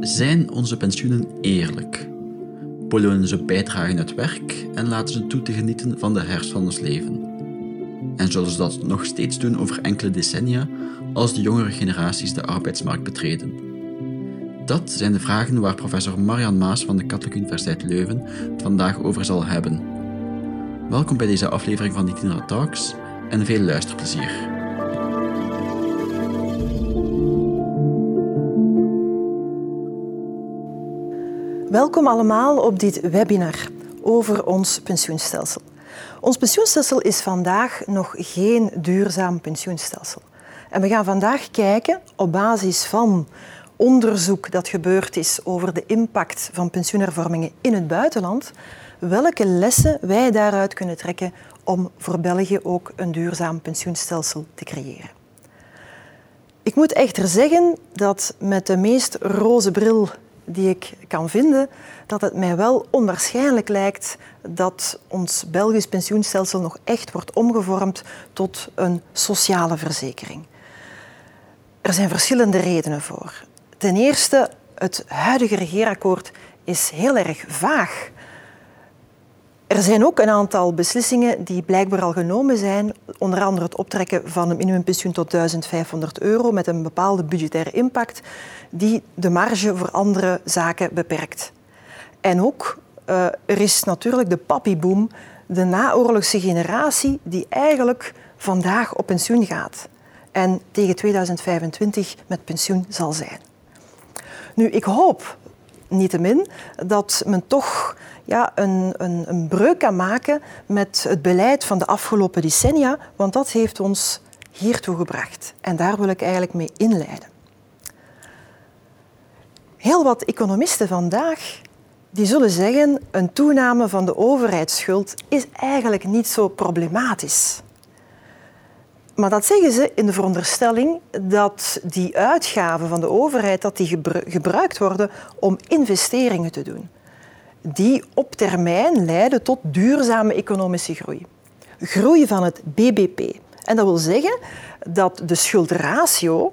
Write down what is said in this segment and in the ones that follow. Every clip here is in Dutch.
Zijn onze pensioenen eerlijk? Belonen ze bijdragen uit werk en laten ze toe te genieten van de herfst van ons leven? En zullen ze dat nog steeds doen over enkele decennia als de jongere generaties de arbeidsmarkt betreden? Dat zijn de vragen waar professor Marian Maas van de Katholieke Universiteit Leuven het vandaag over zal hebben. Welkom bij deze aflevering van Nitina Talks en veel luisterplezier. Welkom allemaal op dit webinar over ons pensioenstelsel. Ons pensioenstelsel is vandaag nog geen duurzaam pensioenstelsel. En we gaan vandaag kijken op basis van onderzoek dat gebeurd is over de impact van pensioenhervormingen in het buitenland, welke lessen wij daaruit kunnen trekken om voor België ook een duurzaam pensioenstelsel te creëren. Ik moet echter zeggen dat met de meest roze bril die ik kan vinden, dat het mij wel onwaarschijnlijk lijkt dat ons Belgisch pensioenstelsel nog echt wordt omgevormd tot een sociale verzekering. Er zijn verschillende redenen voor. Ten eerste, het huidige regeerakkoord is heel erg vaag. Er zijn ook een aantal beslissingen die blijkbaar al genomen zijn, onder andere het optrekken van een minimumpensioen tot 1500 euro met een bepaalde budgettaire impact, die de marge voor andere zaken beperkt. En ook, uh, er is natuurlijk de papiboom, de naoorlogse generatie die eigenlijk vandaag op pensioen gaat en tegen 2025 met pensioen zal zijn. Nu, ik hoop niettemin dat men toch ja, een, een, een breuk kan maken met het beleid van de afgelopen decennia, want dat heeft ons hiertoe gebracht. En daar wil ik eigenlijk mee inleiden. Heel wat economisten vandaag die zullen zeggen een toename van de overheidsschuld is eigenlijk niet zo problematisch. Maar dat zeggen ze in de veronderstelling dat die uitgaven van de overheid dat die gebruikt worden om investeringen te doen die op termijn leiden tot duurzame economische groei. Groei van het BBP. En dat wil zeggen dat de schuldratio,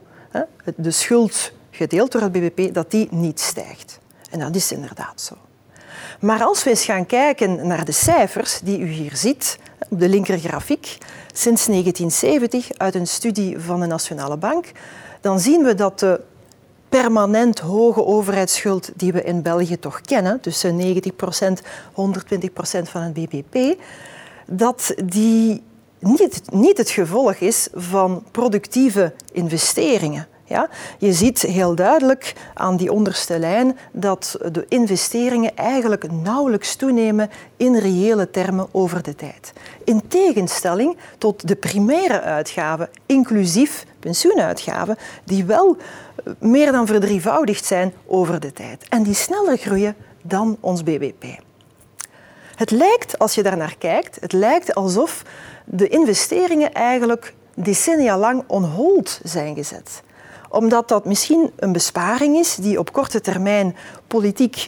de schuld gedeeld door het BBP, dat die niet stijgt. En dat is inderdaad zo. Maar als we eens gaan kijken naar de cijfers die u hier ziet, op de linkergrafiek, sinds 1970 uit een studie van de Nationale Bank, dan zien we dat de permanent hoge overheidsschuld die we in België toch kennen, tussen 90% 120% van het BBP, dat die niet, niet het gevolg is van productieve investeringen. Ja? Je ziet heel duidelijk aan die onderste lijn dat de investeringen eigenlijk nauwelijks toenemen in reële termen over de tijd. In tegenstelling tot de primaire uitgaven, inclusief pensioenuitgaven, die wel meer dan verdrievoudigd zijn over de tijd. En die sneller groeien dan ons BBP. Het lijkt, als je daar naar kijkt, het lijkt alsof de investeringen eigenlijk decennia lang on hold zijn gezet. Omdat dat misschien een besparing is die op korte termijn politiek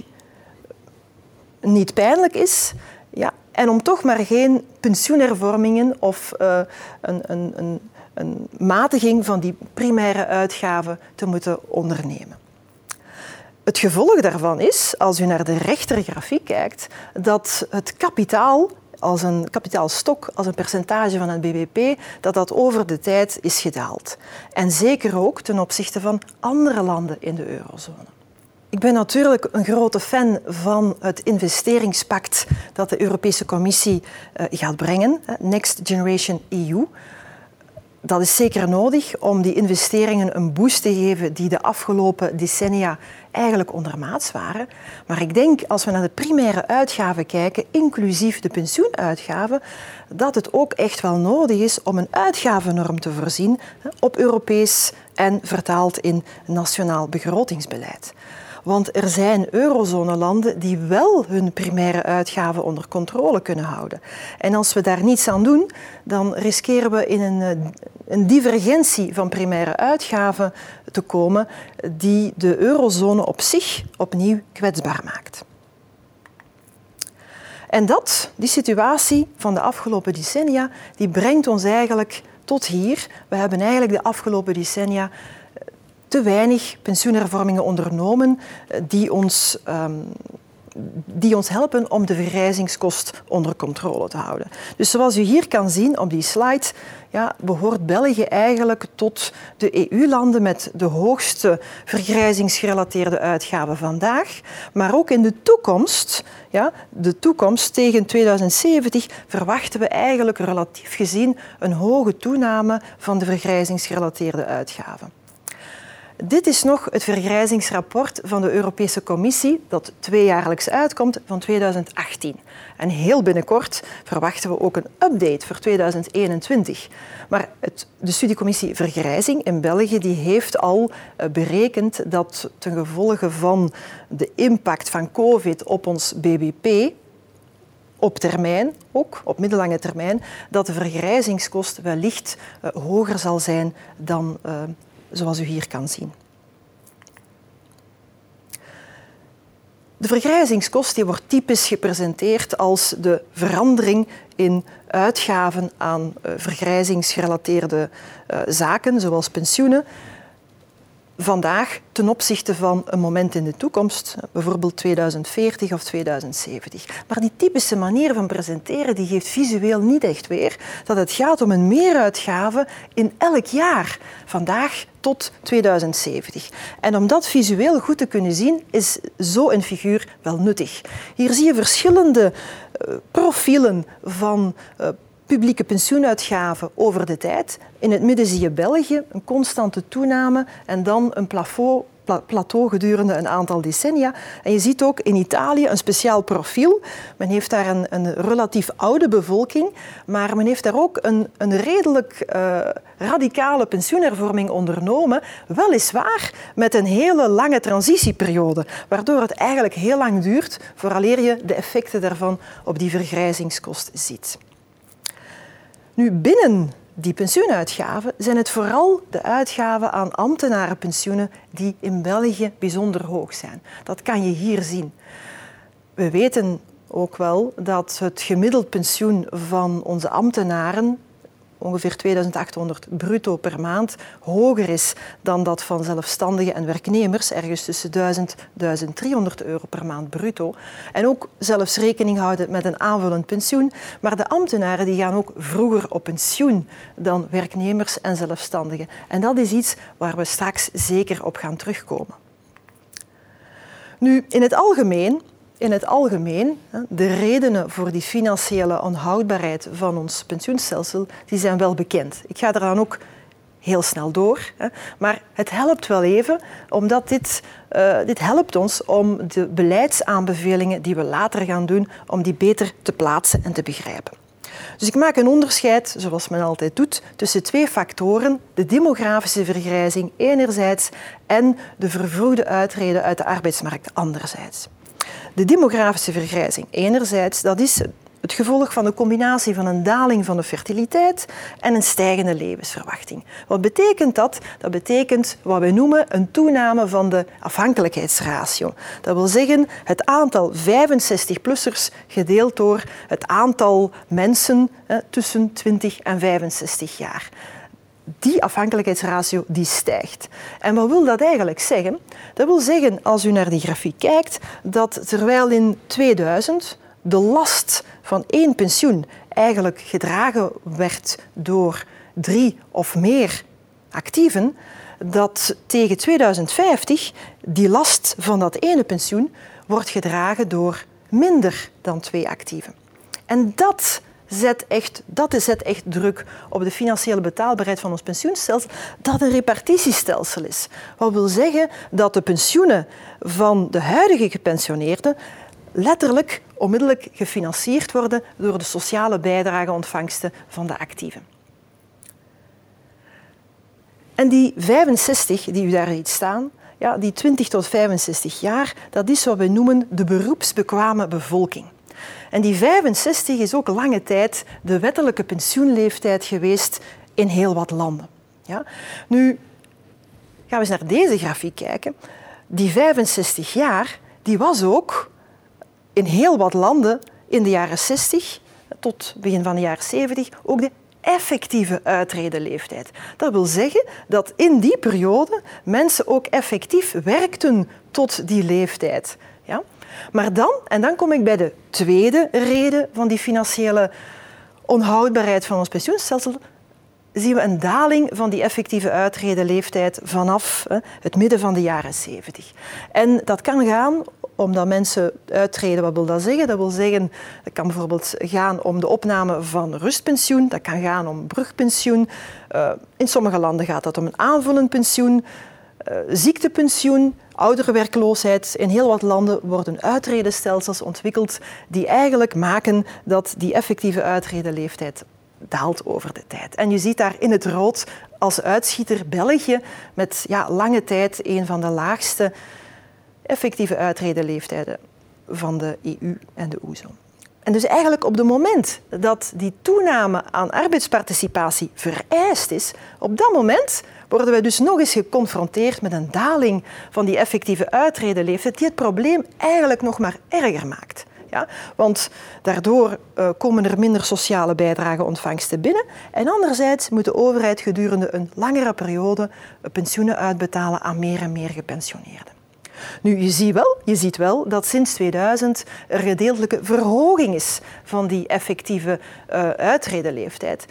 niet pijnlijk is. Ja, en om toch maar geen pensioenhervormingen of uh, een, een, een een matiging van die primaire uitgaven te moeten ondernemen. Het gevolg daarvan is, als u naar de rechtergrafiek kijkt, dat het kapitaal als een kapitaalstok, als een percentage van het BBP, dat dat over de tijd is gedaald. En zeker ook ten opzichte van andere landen in de eurozone. Ik ben natuurlijk een grote fan van het investeringspact dat de Europese Commissie uh, gaat brengen, Next Generation EU dat is zeker nodig om die investeringen een boost te geven die de afgelopen decennia eigenlijk ondermaats waren. Maar ik denk, als we naar de primaire uitgaven kijken, inclusief de pensioenuitgaven, dat het ook echt wel nodig is om een uitgavennorm te voorzien op Europees en vertaald in nationaal begrotingsbeleid. Want er zijn eurozone-landen die wel hun primaire uitgaven onder controle kunnen houden. En als we daar niets aan doen, dan riskeren we in een, eh, een divergentie van primaire uitgaven te komen die de eurozone op zich opnieuw kwetsbaar maakt. En dat, die situatie van de afgelopen decennia, die brengt ons eigenlijk tot hier. We hebben eigenlijk de afgelopen decennia te weinig pensioenhervormingen ondernomen die ons ehm, die ons helpen om de vergrijzingskost onder controle te houden. Dus zoals u hier kan zien op die slide, ja, behoort België eigenlijk tot de EU-landen met de hoogste vergrijzingsgerelateerde uitgaven vandaag. Maar ook in de toekomst, ja, de toekomst tegen 2070, verwachten we eigenlijk relatief gezien een hoge toename van de vergrijzingsgerelateerde uitgaven. Dit is nog het vergrijzingsrapport van de Europese Commissie, dat tweejaarlijks uitkomt van 2018. En heel binnenkort verwachten we ook een update voor 2021. Maar het, de studiecommissie Vergrijzing in België die heeft al eh, berekend dat ten gevolge van de impact van COVID op ons BBP, op termijn, ook op middellange termijn, dat de vergrijzingskost wellicht uh, hoger zal zijn dan uh, zoals u hier kan zien. De vergrijzingskost die wordt typisch gepresenteerd als de verandering in uitgaven aan uh, vergrijzingsgerelateerde uh, zaken, zoals pensioenen, vandaag ten opzichte van een moment in de toekomst, bijvoorbeeld 2040 of 2070. Maar die typische manier van presenteren die geeft visueel niet echt weer dat het gaat om een meeruitgave in elk jaar, vandaag tot 2070. En om dat visueel goed te kunnen zien, is zo'n figuur wel nuttig. Hier zie je verschillende uh, profielen van uh, publieke pensioenuitgaven over de tijd. In het midden zie je België, een constante toename en dan een plateau gedurende een aantal decennia. En je ziet ook in Italië een speciaal profiel. Men heeft daar een, een relatief oude bevolking, maar men heeft daar ook een, een redelijk uh, radicale pensioenhervorming ondernomen. Weliswaar met een hele lange transitieperiode, waardoor het eigenlijk heel lang duurt vooraleer je de effecten daarvan op die vergrijzingskost ziet. Nu, binnen die pensioenuitgaven zijn het vooral de uitgaven aan ambtenarenpensioenen die in België bijzonder hoog zijn. Dat kan je hier zien. We weten ook wel dat het gemiddeld pensioen van onze ambtenaren ongeveer 2800 bruto per maand hoger is dan dat van zelfstandigen en werknemers, ergens tussen 1000 1300 euro per maand bruto. En ook zelfs rekening houden met een aanvullend pensioen. Maar de ambtenaren die gaan ook vroeger op pensioen dan werknemers en zelfstandigen. En dat is iets waar we straks zeker op gaan terugkomen. Nu, in het algemeen in het algemeen, de redenen voor die financiële onhoudbaarheid van ons pensioenstelsel, die zijn wel bekend. Ik ga eraan ook heel snel door. Maar het helpt wel even, omdat dit, uh, dit helpt ons om de beleidsaanbevelingen die we later gaan doen, om die beter te plaatsen en te begrijpen. Dus ik maak een onderscheid, zoals men altijd doet, tussen twee factoren. De demografische vergrijzing enerzijds en de vervroegde uitreden uit de arbeidsmarkt anderzijds. De demografische vergrijzing enerzijds, dat is het gevolg van de combinatie van een daling van de fertiliteit en een stijgende levensverwachting. Wat betekent dat? Dat betekent wat wij noemen een toename van de afhankelijkheidsratio. Dat wil zeggen het aantal 65-plussers gedeeld door het aantal mensen tussen 20 en 65 jaar die afhankelijkheidsratio die stijgt. En wat wil dat eigenlijk zeggen? Dat wil zeggen, als u naar die grafiek kijkt, dat terwijl in 2000 de last van één pensioen eigenlijk gedragen werd door drie of meer actieven, dat tegen 2050 die last van dat ene pensioen wordt gedragen door minder dan twee actieven. En dat zet echt, dat zet echt druk op de financiële betaalbaarheid van ons pensioenstelsel, dat een repartitiestelsel is. Wat wil zeggen dat de pensioenen van de huidige gepensioneerden letterlijk onmiddellijk gefinancierd worden door de sociale bijdrageontvangsten van de actieven. En die 65 die u daar ziet staan, ja, die 20 tot 65 jaar, dat is wat we noemen de beroepsbekwame bevolking. En die 65 is ook lange tijd de wettelijke pensioenleeftijd geweest in heel wat landen. Ja? Nu gaan we eens naar deze grafiek kijken. Die 65 jaar die was ook in heel wat landen in de jaren 60 tot begin van de jaren 70 ook de effectieve uitredeleeftijd. Dat wil zeggen dat in die periode mensen ook effectief werkten tot die leeftijd. Maar dan, en dan kom ik bij de tweede reden van die financiële onhoudbaarheid van ons pensioenstelsel, zien we een daling van die effectieve uitredeleeftijd vanaf hè, het midden van de jaren 70. En dat kan gaan omdat mensen uittreden. Wat wil dat zeggen? Dat wil zeggen, het kan bijvoorbeeld gaan om de opname van rustpensioen, dat kan gaan om brugpensioen. Uh, in sommige landen gaat dat om een aanvullend pensioen, ziektepensioen, ouderenwerkloosheid. In heel wat landen worden uitredenstelsels ontwikkeld die eigenlijk maken dat die effectieve uitredeleeftijd daalt over de tijd. En je ziet daar in het rood als uitschieter België met ja, lange tijd een van de laagste effectieve uitredeleeftijden van de EU en de OESO. En dus eigenlijk op het moment dat die toename aan arbeidsparticipatie vereist is, op dat moment worden we dus nog eens geconfronteerd met een daling van die effectieve uitredeleeftijd die het probleem eigenlijk nog maar erger maakt. Ja? Want daardoor uh, komen er minder sociale bijdrageontvangsten binnen. En anderzijds moet de overheid gedurende een langere periode pensioenen uitbetalen aan meer en meer gepensioneerden. Nu, je ziet, wel, je ziet wel dat sinds 2000 er gedeeltelijke verhoging is van die effectieve uh, uitredeleeftijd.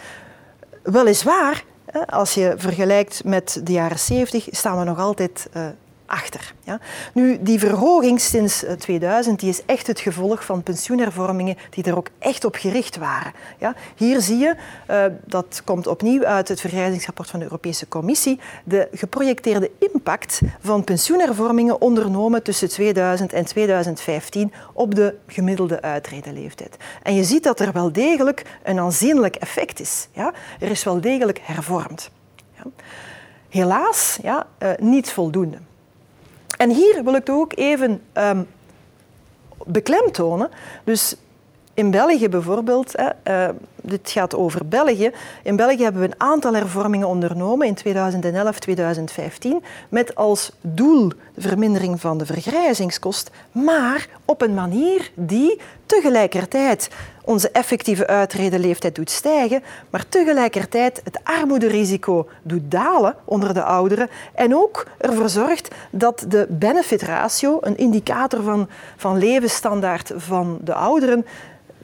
Weliswaar, als je vergelijkt met de jaren 70, staan we nog altijd uh, achter. Ja. Nu, die verhoging sinds 2000 eh, die is echt het gevolg van pensioenhervormingen die er ook echt op gericht waren. Ja. Hier zie je, uh, dat komt opnieuw uit het vergrijzingsrapport van de Europese Commissie, de geprojecteerde impact van pensioenhervormingen ondernomen tussen 2000 en 2015 op de gemiddelde uitredeleeftijd. En je ziet dat er wel degelijk een aanzienlijk effect is. Ja. Er is wel degelijk hervormd. Ja. Helaas ja, uh, niet voldoende. En hier wil ik het ook even um, beklemtonen. Dus in België bijvoorbeeld, hè, uh, dit gaat over België. In België hebben we een aantal hervormingen ondernomen in 2011, 2015, met als doel de vermindering van de vergrijzingskost, maar op een manier die tegelijkertijd onze effectieve uitredeleeftijd doet stijgen, maar tegelijkertijd het armoederisico doet dalen onder de ouderen en ook ervoor zorgt dat de benefit ratio, een indicator van, van levensstandaard van de ouderen,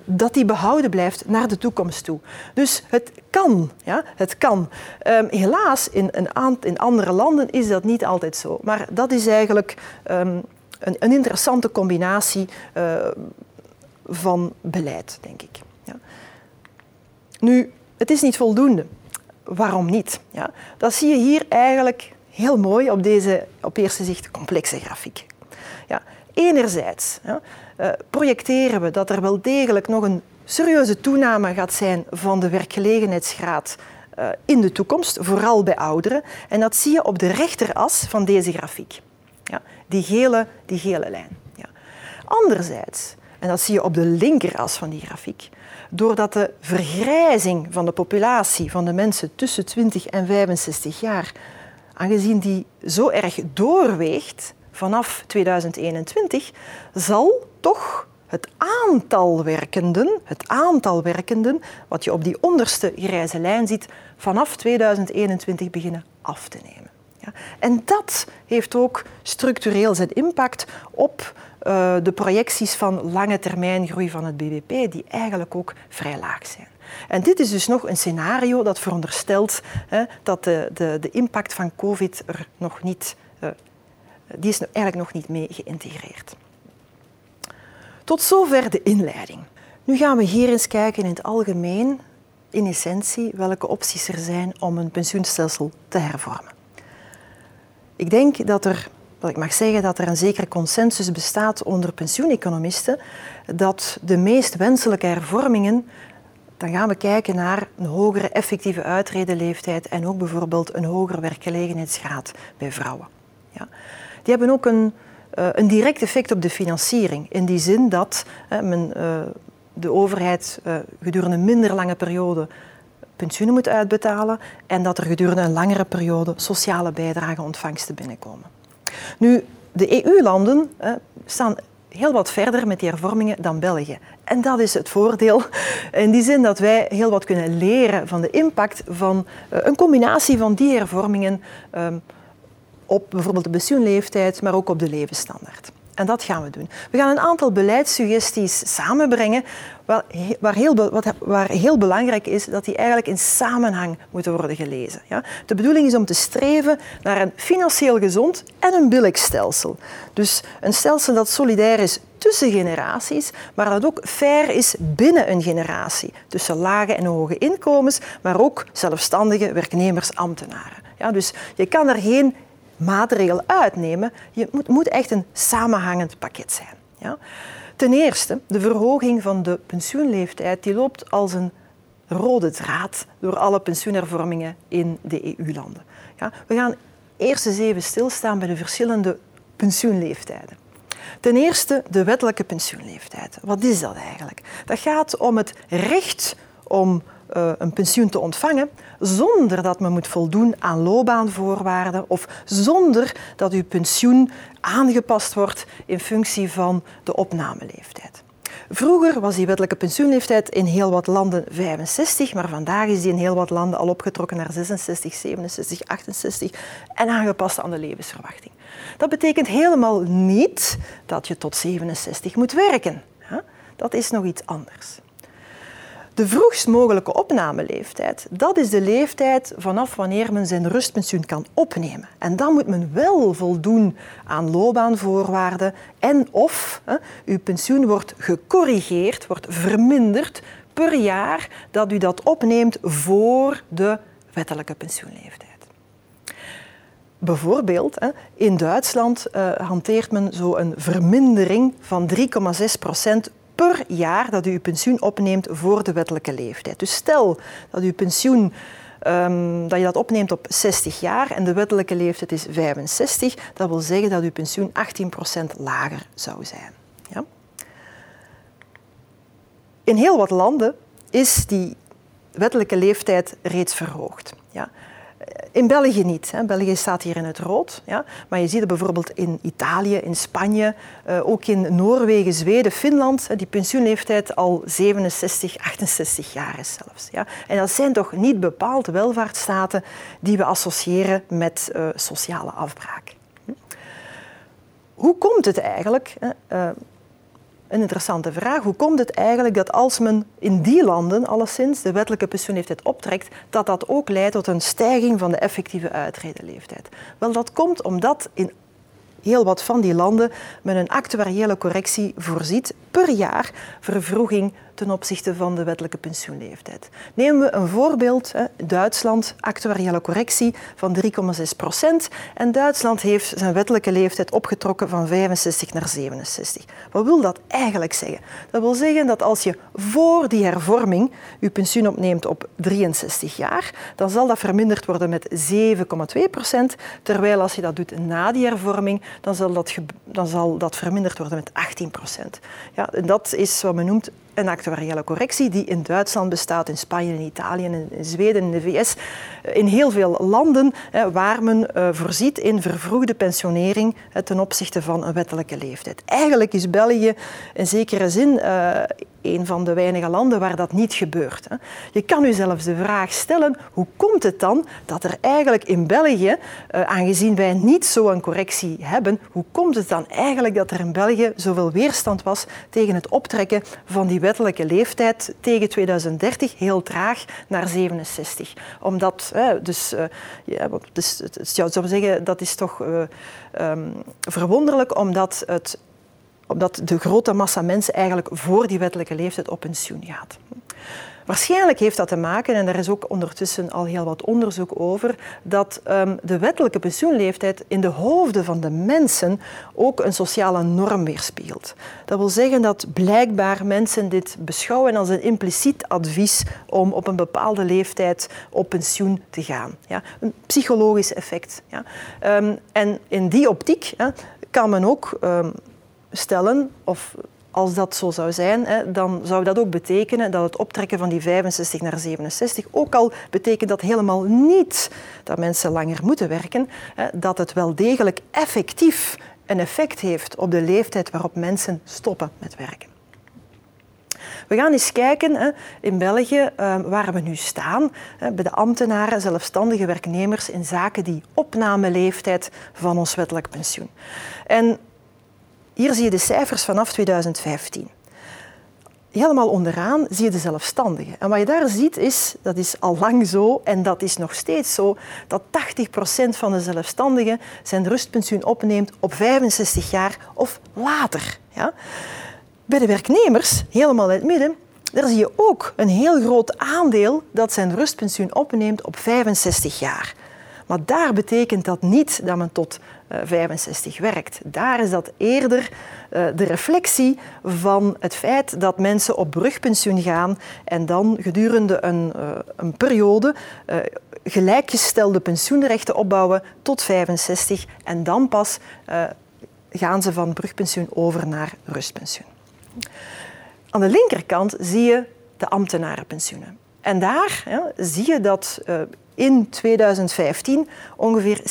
dat die behouden blijft naar de toekomst toe. Dus het kan. Ja? Het kan. Um, helaas, in, een in andere landen is dat niet altijd zo. Maar dat is eigenlijk um, een, een, interessante combinatie uh, van beleid, denk ik. Ja. Nu, het is niet voldoende. Waarom niet? Ja? Dat zie je hier eigenlijk heel mooi op deze op eerste zicht complexe grafiek. Ja, enerzijds uh, projecteren we dat er wel degelijk nog een serieuze toename gaat zijn van de werkgelegenheidsgraad uh, in de toekomst, vooral bij ouderen. En dat zie je op de rechteras van deze grafiek. Ja, die, gele, die gele lijn. Ja. Anderzijds, en dat zie je op de linkeras van die grafiek, doordat de vergrijzing van de populatie van de mensen tussen 20 en 65 jaar, aangezien die zo erg doorweegt, vanaf 2021 zal toch het aantal werkenden, het aantal werkenden, wat je op die onderste grijze lijn ziet, vanaf 2021 beginnen af te nemen. Ja. En dat heeft ook structureel zijn impact op uh, de projecties van lange termijn groei van het BBP, die eigenlijk ook vrij laag zijn. En dit is dus nog een scenario dat veronderstelt hè, dat de, de, de impact van COVID er nog niet uh, die is eigenlijk nog niet mee geïntegreerd. Tot zover de inleiding. Nu gaan we hier eens kijken in het algemeen, in essentie, welke opties er zijn om een pensioenstelsel te hervormen. Ik denk dat er, dat ik mag zeggen, dat er een zekere consensus bestaat onder pensioeneconomisten dat de meest wenselijke hervormingen dan gaan we kijken naar een hogere effectieve uitredeleeftijd en ook bijvoorbeeld een hogere werkgelegenheidsgraad bij vrouwen. Ja die hebben ook een, uh, een direct effect op de financiering. In die zin dat men, uh, de overheid gedurende een minder lange periode pensioenen moet uitbetalen en dat er gedurende een langere periode sociale bijdrageontvangsten binnenkomen. Nu, de EU-landen staan heel wat verder met die hervormingen dan België. En dat is het voordeel. In die zin dat wij heel wat kunnen leren van de impact van eh, een combinatie van die hervormingen ehm, op bijvoorbeeld de pensioenleeftijd, maar ook op de levensstandaard. En dat gaan we doen. We gaan een aantal beleidssuggesties samenbrengen, waar, heel, waar heel belangrijk is dat die eigenlijk in samenhang moeten worden gelezen. Ja? De bedoeling is om te streven naar een financieel gezond en een billig stelsel. Dus een stelsel dat solidair is tussen generaties, maar dat ook fair is binnen een generatie. Tussen lage en hoge inkomens, maar ook zelfstandige werknemers, ambtenaren. Ja, dus je kan er geen maatregel uitnemen. Je moet, moet echt een samenhangend pakket zijn. Ja? Ten eerste, de verhoging van de pensioenleeftijd die loopt als een rode draad door alle pensioenhervormingen in de EU-landen. Ja? We gaan eerst eens even stilstaan bij de verschillende pensioenleeftijden. Ten eerste de wettelijke pensioenleeftijd. Wat is dat eigenlijk? Dat gaat om het recht om uh, een pensioen te ontvangen zonder dat men moet voldoen aan loopbaanvoorwaarden of zonder dat uw pensioen aangepast wordt in functie van de opnameleeftijd. Vroeger was die wettelijke pensioenleeftijd in heel wat landen 65, maar vandaag is die in heel wat landen al opgetrokken naar 66, 67, 68 en aangepast aan de levensverwachting. Dat betekent helemaal niet dat je tot 67 moet werken. Dat is nog iets anders. De vroegst mogelijke opnameleeftijd, dat is de leeftijd vanaf wanneer men zijn rustpensioen kan opnemen. En dan moet men wel voldoen aan loopbaanvoorwaarden en of hè, uw pensioen wordt gecorrigeerd, wordt verminderd per jaar dat u dat opneemt voor de wettelijke pensioenleeftijd. Bijvoorbeeld, in Duitsland uh, hanteert men zo een vermindering van 3,6 procent per jaar dat u uw pensioen opneemt voor de wettelijke leeftijd. Dus stel dat uw pensioen um, dat je dat opneemt op 60 jaar en de wettelijke leeftijd is 65, dat wil zeggen dat uw pensioen 18% lager zou zijn. Ja? In heel wat landen is die wettelijke leeftijd reeds verhoogd. Ja? In België niet. Hè. België staat hier in het rood. Ja. Maar je ziet het bijvoorbeeld in Italië, in Spanje, uh, ook in Noorwegen, Zweden, Finland, die pensioenleeftijd al 67, 68 jaar is zelfs. Ja. En dat zijn toch niet bepaald welvaartsstaten die we associëren met uh, sociale afbraak. Hm. Hoe komt het eigenlijk? Uh, een interessante vraag. Hoe komt het eigenlijk dat als men in die landen alleszins de wettelijke pensioenleeftijd optrekt, dat dat ook leidt tot een stijging van de effectieve uitredeleeftijd? Wel, dat komt omdat in heel wat van die landen men een actuariële correctie voorziet per jaar vervroeging ten opzichte van de wettelijke pensioenleeftijd. Nemen we een voorbeeld, Duitsland, actuariële correctie van 3,6 procent. En Duitsland heeft zijn wettelijke leeftijd opgetrokken van 65 naar 67. Wat wil dat eigenlijk zeggen? Dat wil zeggen dat als je voor die hervorming je pensioen opneemt op 63 jaar, dan zal dat verminderd worden met 7,2 procent. Terwijl als je dat doet na die hervorming, dan zal dat, dan zal dat verminderd worden met 18 procent. Ja, en dat is wat men noemt een actuariële correctie die in Duitsland bestaat, in Spanje, in Italië, in Zweden, in de VS, in heel veel landen waar men eh, voorziet in vervroegde pensionering ten opzichte van een wettelijke leeftijd. Eigenlijk is België in zekere zin eh, een van de weinige landen waar dat niet gebeurt. Je kan u zelfs de vraag stellen, hoe komt het dan dat er eigenlijk in België, eh, aangezien wij niet zo'n correctie hebben, hoe komt het dan eigenlijk dat er in België zoveel weerstand was tegen het optrekken van die wettelijke leeftijd tegen 2030 heel traag naar 67? Omdat, dus, uh, ja, zou zeggen, dat is toch uh, um, verwonderlijk, omdat het omdat de grote massa mensen eigenlijk voor die wettelijke leeftijd op pensioen gaat. Waarschijnlijk heeft dat te maken, en er is ook ondertussen al heel wat onderzoek over, dat um, de wettelijke pensioenleeftijd in de hoofden van de mensen ook een sociale norm weerspiegelt. Dat wil zeggen dat blijkbaar mensen dit beschouwen als een impliciet advies om op een bepaalde leeftijd op pensioen te gaan. Ja? Een psychologisch effect. Ja? Um, en in die optiek kan men ook um, stellen, of als dat zo zou zijn, dan zou dat ook betekenen dat het optrekken van die 65 naar 67, ook al betekent dat helemaal niet dat mensen langer moeten werken, dat het wel degelijk effectief een effect heeft op de leeftijd waarop mensen stoppen met werken. We gaan eens kijken in België ehm, waar we nu staan bij de ambtenaren, zelfstandige werknemers in zaken die opnameleeftijd van ons wettelijk pensioen. En hier zie je de cijfers vanaf 2015 helemaal onderaan zie je de zelfstandigen. En wat je daar ziet is, dat is al lang zo en dat is nog steeds zo, dat 80% van de zelfstandigen zijn rustpensioen opneemt op 65 jaar of later. Ja? Bij de werknemers, helemaal in het midden, daar zie je ook een heel groot aandeel dat zijn rustpensioen opneemt op 65 jaar. Maar daar betekent dat niet dat men tot 65 eh, werkt. Daar is dat eerder eh, de reflectie van het feit dat mensen op brugpensioen gaan en dan gedurende een, eh, een periode gelijkgestelde pensioenrechten opbouwen tot 65 en dan pas gaan ze van brugpensioen over naar rustpensioen. Aan de linkerkant zie je de ambtenarenpensioenen. En daar zie je dat in 2015 ongeveer 70%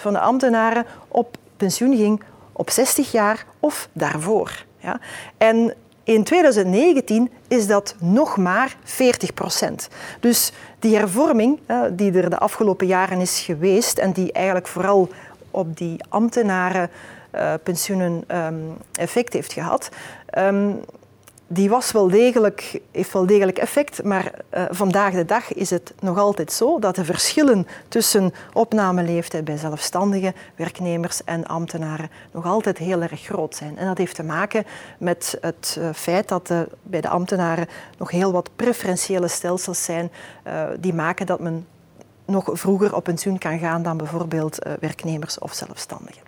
van de ambtenaren op pensioen ging op 60 jaar of daarvoor. Ja. En in 2019 is dat nog maar 40 procent. Dus die hervorming die er de afgelopen jaren is geweest en die eigenlijk vooral op die ambtenarenpensioenen ehm, effect heeft gehad, ehm, die was wel degelijk, heeft wel degelijk effect, maar uh, vandaag de dag is het nog altijd zo dat de verschillen tussen opnameleeftijd bij zelfstandige werknemers en ambtenaren nog altijd heel erg groot zijn. En dat heeft te maken met het uh, feit dat uh, bij de ambtenaren nog heel wat preferentiële stelsels zijn die maken dat men nog vroeger op pensioen kan gaan dan bijvoorbeeld werknemers of zelfstandigen.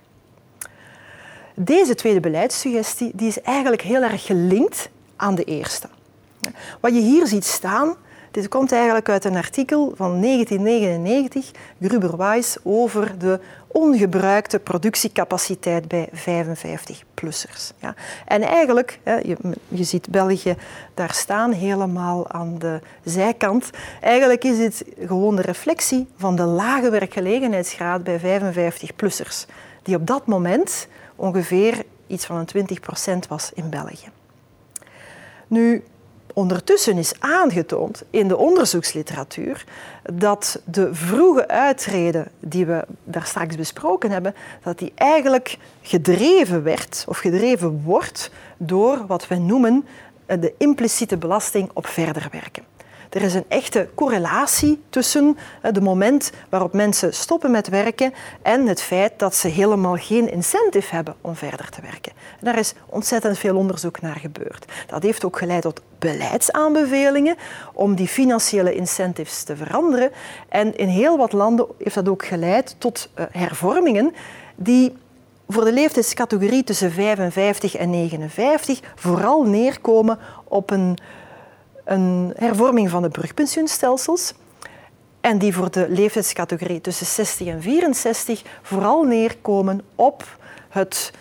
Deze tweede beleidssuggestie die is eigenlijk heel erg gelinkt aan de eerste. Wat je hier ziet staan, dit komt eigenlijk uit een artikel van 1999, Gruber-Weiss, over de ongebruikte productiecapaciteit bij 55-plussers. Ja. En eigenlijk, je, je ziet België daar staan, helemaal aan de zijkant. Eigenlijk is dit gewoon de reflectie van de lage werkgelegenheidsgraad bij 55-plussers, die op dat moment ongeveer iets van een 20% was in België. Nu, ondertussen is aangetoond in de onderzoeksliteratuur dat de vroege uitreden die we daar straks besproken hebben, dat die eigenlijk gedreven werd of gedreven wordt door wat we noemen de impliciete belasting op verder werken. Er is een echte correlatie tussen het moment waarop mensen stoppen met werken en het feit dat ze helemaal geen incentive hebben om verder te werken. En daar is ontzettend veel onderzoek naar gebeurd. Dat heeft ook geleid tot beleidsaanbevelingen om die financiële incentives te veranderen. En in heel wat landen heeft dat ook geleid tot eh, hervormingen die voor de leeftijdscategorie tussen 55 en 59 vooral neerkomen op een een hervorming van de brugpensioenstelsels. En die voor de leeftijdscategorie tussen 60 en 64 vooral neerkomen op het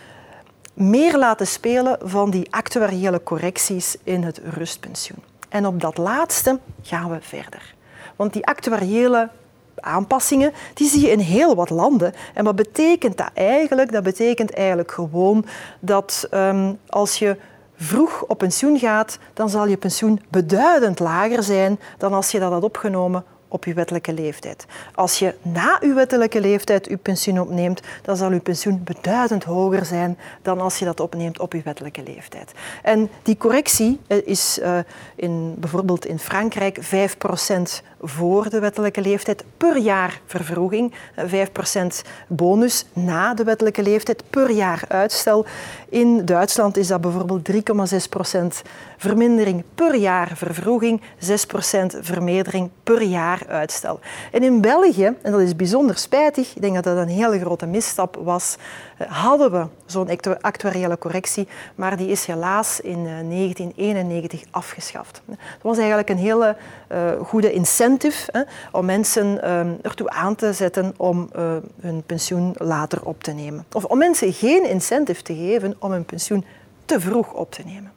meer laten spelen van die actuariële correcties in het rustpensioen. En op dat laatste gaan we verder. Want die actuariële aanpassingen die zie je in heel wat landen. En wat betekent dat eigenlijk? Dat betekent eigenlijk gewoon dat um, als je vroeg op pensioen gaat, dan zal je pensioen beduidend lager zijn dan als je dat had opgenomen op je wettelijke leeftijd. Als je na je wettelijke leeftijd je pensioen opneemt, dan zal je pensioen beduidend hoger zijn dan als je dat opneemt op je wettelijke leeftijd. En die correctie eh, is uh, in, bijvoorbeeld in Frankrijk 5% voor de wettelijke leeftijd per jaar vervroeging, 5% eh, bonus na de wettelijke leeftijd per jaar uitstel. In Duitsland is dat bijvoorbeeld 3,6% vermindering per jaar vervroeging, 6% vermeerdering per jaar En in België, en dat is bijzonder spijtig, ik denk dat dat een hele grote misstap was, eh, hadden we zo'n actuariële correctie, maar die is helaas in 1991 eh, afgeschaft. Dat was eigenlijk een hele uh, goede incentive hè, om mensen uh, ertoe aan te zetten om hun pensioen later op te nemen. Of om mensen geen incentive te geven om hun pensioen te vroeg op te nemen.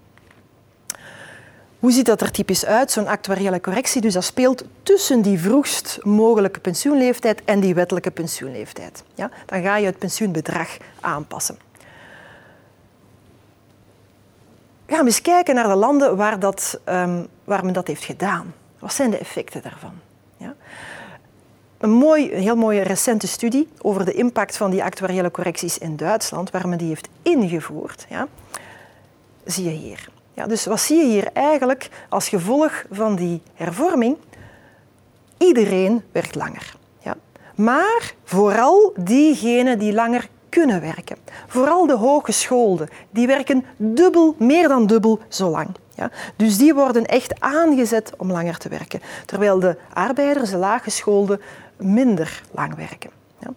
Hoe ziet dat er typisch uit, zo'n actuariële correctie? Dus dat speelt tussen die vroegst mogelijke pensioenleeftijd en die wettelijke pensioenleeftijd. Ja? Dan ga je het pensioenbedrag aanpassen. Gaan we eens kijken naar de landen waar, dat, um, waar men dat heeft gedaan. Wat zijn de effecten daarvan? Ja? Een, mooi, heel mooie recente studie over de impact van die actuariële correcties in Duitsland, waar men die heeft ingevoerd, ja, zie je hier. Ja, dus wat zie je hier eigenlijk als gevolg van die hervorming? Iedereen werkt langer. Ja. Maar vooral diegenen die langer kunnen werken. Vooral de hogeschoolden, die werken dubbel, meer dan dubbel zo lang. Ja? Dus die worden echt aangezet om langer te werken. Terwijl de arbeiders, de laaggeschoolden, minder lang werken. Ja?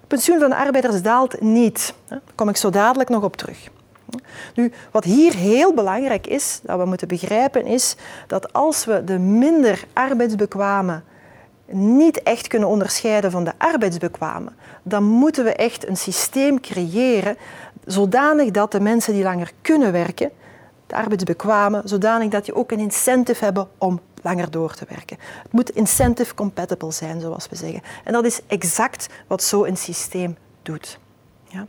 Het pensioen van de arbeiders daalt niet. Daar kom ik zo dadelijk nog op terug. Nu, wat hier heel belangrijk is, dat we moeten begrijpen, is dat als we de minder arbeidsbekwame niet echt kunnen onderscheiden van de arbeidsbekwame, dan moeten we echt een systeem creëren zodanig dat de mensen die langer kunnen werken, de arbeidsbekwame, zodanig dat je ook een incentive hebben om langer door te werken. Het moet incentive compatible zijn, zoals we zeggen. En dat is exact wat zo'n systeem doet. Ja.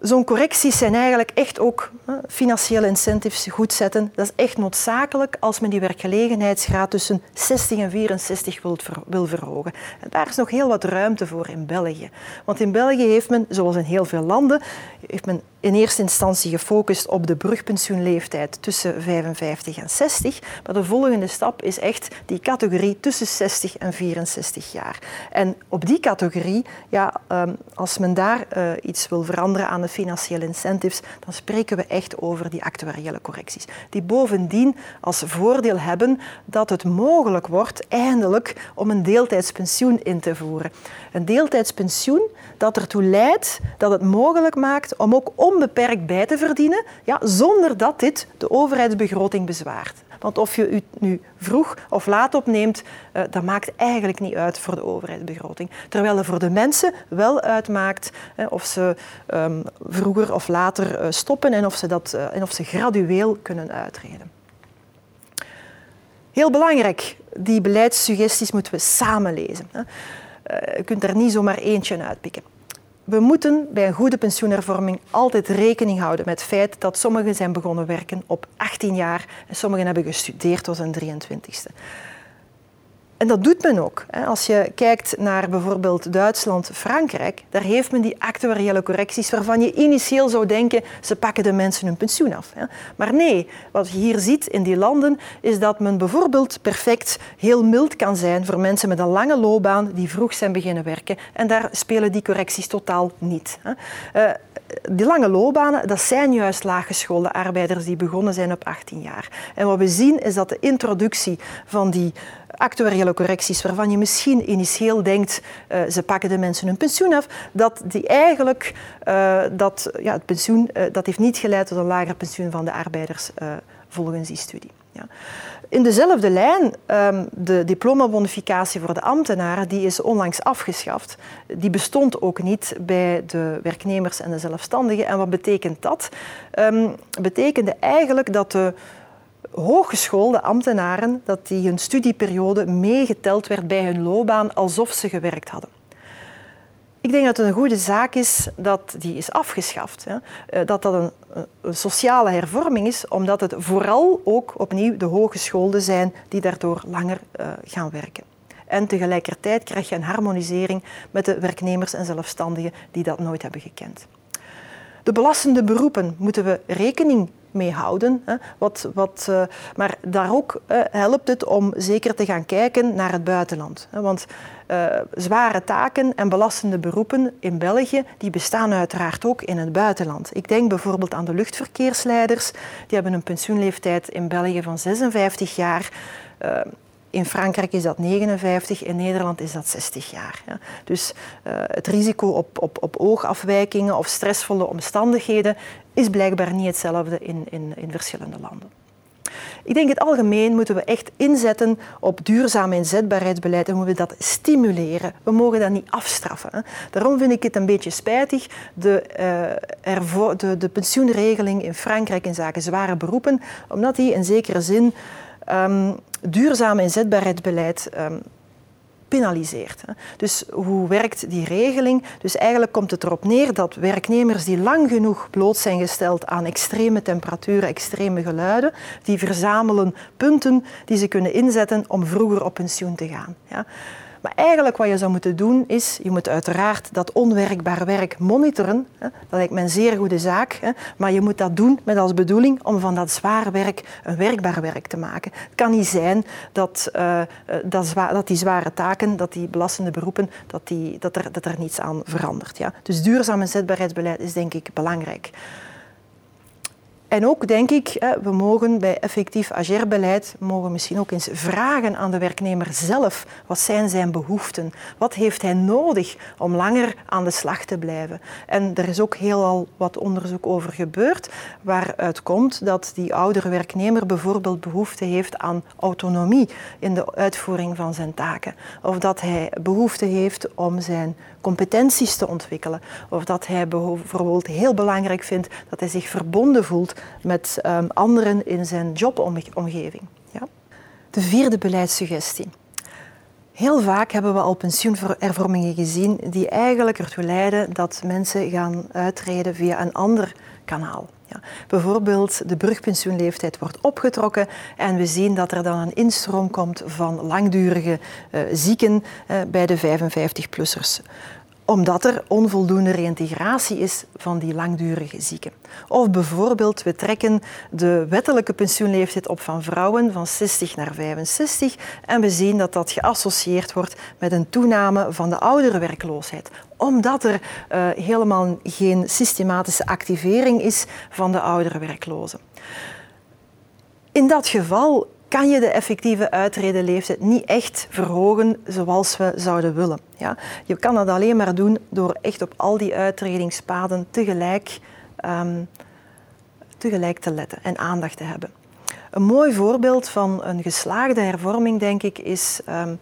Zo'n correcties zijn eigenlijk echt ook financiële incentives goed zetten. Dat is echt noodzakelijk als men die werkgelegenheidsgraad tussen 60 en 64 wil, wil verhogen. En daar is nog heel wat ruimte voor in België. Want in België heeft men, zoals in heel veel landen, heeft men in eerste instantie gefocust op de brugpensioenleeftijd tussen 55 en 60. Maar de volgende stap is echt die categorie tussen 60 en 64 jaar. En op die categorie, ja, ehm, als men daar uh, iets wil veranderen aan de financiële incentives, dan spreken we echt over die actuariële correcties. Die bovendien als voordeel hebben dat het mogelijk wordt eindelijk om een deeltijdspensioen in te voeren. Een deeltijdspensioen dat ertoe leidt dat het mogelijk maakt om ook onbeperkt bij te verdienen, ja, zonder dat dit de overheidsbegroting bezwaart. Want of je het nu vroeg of laat opneemt, uh, dat maakt eigenlijk niet uit voor de overheidsbegroting. Terwijl het voor de mensen wel uitmaakt of ze um, vroeger of later uh, stoppen en of ze, dat, en of ze gradueel kunnen uitreden. Heel belangrijk, die beleidssuggesties moeten we samen lezen. Je kunt er niet zomaar eentje uitpikken. We moeten bij een goede pensioenhervorming altijd rekening houden met het feit dat sommigen zijn begonnen werken op 18 jaar en sommigen hebben gestudeerd tot hun 23ste. En dat doet men ook. Als je kijkt naar bijvoorbeeld Duitsland, Frankrijk, daar heeft men die actuariële correcties waarvan je initieel zou denken, ze pakken de mensen hun pensioen af. Maar nee, wat je hier ziet in die landen, is dat men bijvoorbeeld perfect heel mild kan zijn voor mensen met een lange loopbaan die vroeg zijn beginnen werken. En daar spelen die correcties totaal niet. Die lange loopbanen, dat zijn juist laaggeschoolde arbeiders die begonnen zijn op 18 jaar. En wat we zien is dat de introductie van die actuariële correcties waarvan je misschien initieel denkt uh, ze pakken de mensen hun pensioen af, dat die eigenlijk uh, dat, ja, het pensioen uh, dat heeft niet geleid tot een lager pensioen van de arbeiders volgens die studie. Ja. In dezelfde lijn, um, de diplomabonificatie voor de ambtenaren, die is onlangs afgeschaft. Die bestond ook niet bij de werknemers en de zelfstandigen. En wat betekent dat? Um, betekende eigenlijk dat de hooggeschoolde ambtenaren, dat die hun studieperiode meegeteld werd bij hun loopbaan alsof ze gewerkt hadden. Ik denk dat het een goede zaak is dat die is afgeschaft. Hè. Eh, dat dat een, sociale hervorming is, omdat het vooral ook opnieuw de hogeschoolden zijn die daardoor langer uh, gaan werken. En tegelijkertijd krijg je een harmonisering met de werknemers en zelfstandigen die dat nooit hebben gekend. De belastende beroepen moeten we rekening mee houden. Hè. Wat, wat, uh, maar daar ook helpt het om zeker te gaan kijken naar het buitenland. Hè. Want uh, zware taken en belastende beroepen in België die bestaan uiteraard ook in het buitenland. Ik denk bijvoorbeeld aan de luchtverkeersleiders. Die hebben een pensioenleeftijd in België van 56 jaar. In Frankrijk is dat 59, in Nederland is dat 60 jaar. Ja. Dus het risico op, op, op oogafwijkingen of stressvolle omstandigheden is blijkbaar niet hetzelfde in, in, in verschillende landen. ik denk in het algemeen moeten we echt inzetten op duurzaam inzetbaarheidsbeleid en moeten we dat stimuleren. We mogen dat niet afstraffen. Daarom vind ik het een beetje spijtig, de, uh, de, de pensioenregeling in Frankrijk in zaken zware beroepen, omdat die in zekere zin um, duurzaam inzetbaarheidsbeleid um, penaliseert. Dus hoe werkt die regeling? Dus eigenlijk komt het erop neer dat werknemers die lang genoeg bloot zijn gesteld aan extreme temperaturen, extreme geluiden, die verzamelen punten die ze kunnen inzetten om vroeger op pensioen te gaan. Ja. Maar eigenlijk wat je zou moeten doen is, je moet uiteraard dat onwerkbaar werk monitoren. Dat lijkt me een zeer goede zaak. Maar je moet dat doen met als bedoeling om van dat zwaar werk een werkbaar werk te maken. Het kan niet zijn dat, uh, dat, dat, die zware taken, dat die belastende beroepen, dat, die, dat, er, dat er niets aan verandert. Ja. Dus duurzaam inzetbaarheidsbeleid is denk ik belangrijk. En ook denk ik, we mogen bij effectief agerbeleid mogen misschien ook eens vragen aan de werknemer zelf. Wat zijn zijn behoeften? Wat heeft hij nodig om langer aan de slag te blijven? En er is ook heel al wat onderzoek over gebeurd, waaruit komt dat die oudere werknemer bijvoorbeeld behoefte heeft aan autonomie in de uitvoering van zijn taken. Of dat hij behoefte heeft om zijn competenties te ontwikkelen. Of dat hij bijvoorbeeld heel belangrijk vindt dat hij zich verbonden voelt met um, anderen in zijn jobomgeving. Ja? De vierde beleidssuggestie. Heel vaak hebben we al pensioenhervormingen gezien die eigenlijk ertoe leiden dat mensen gaan uitreden via een ander kanaal. Ja. Bijvoorbeeld de brugpensioenleeftijd wordt opgetrokken en we zien dat er dan een instroom komt van langdurige uh, zieken uh, bij de 55-plussers omdat er onvoldoende reïntegratie is van die langdurige zieken. Of bijvoorbeeld, we trekken de wettelijke pensioenleeftijd op van vrouwen van 60 naar 65 en we zien dat dat geassocieerd wordt met een toename van de oudere werkloosheid omdat er uh, helemaal geen systematische activering is van de oudere werklozen. In dat geval kan je de effectieve uitredenleeftijd niet echt verhogen zoals we zouden willen. Ja? Je kan dat alleen maar doen door echt op al die uitredingspaden tegelijk, um, tegelijk te letten en aandacht te hebben. Een mooi voorbeeld van een geslaagde hervorming, denk ik, is um,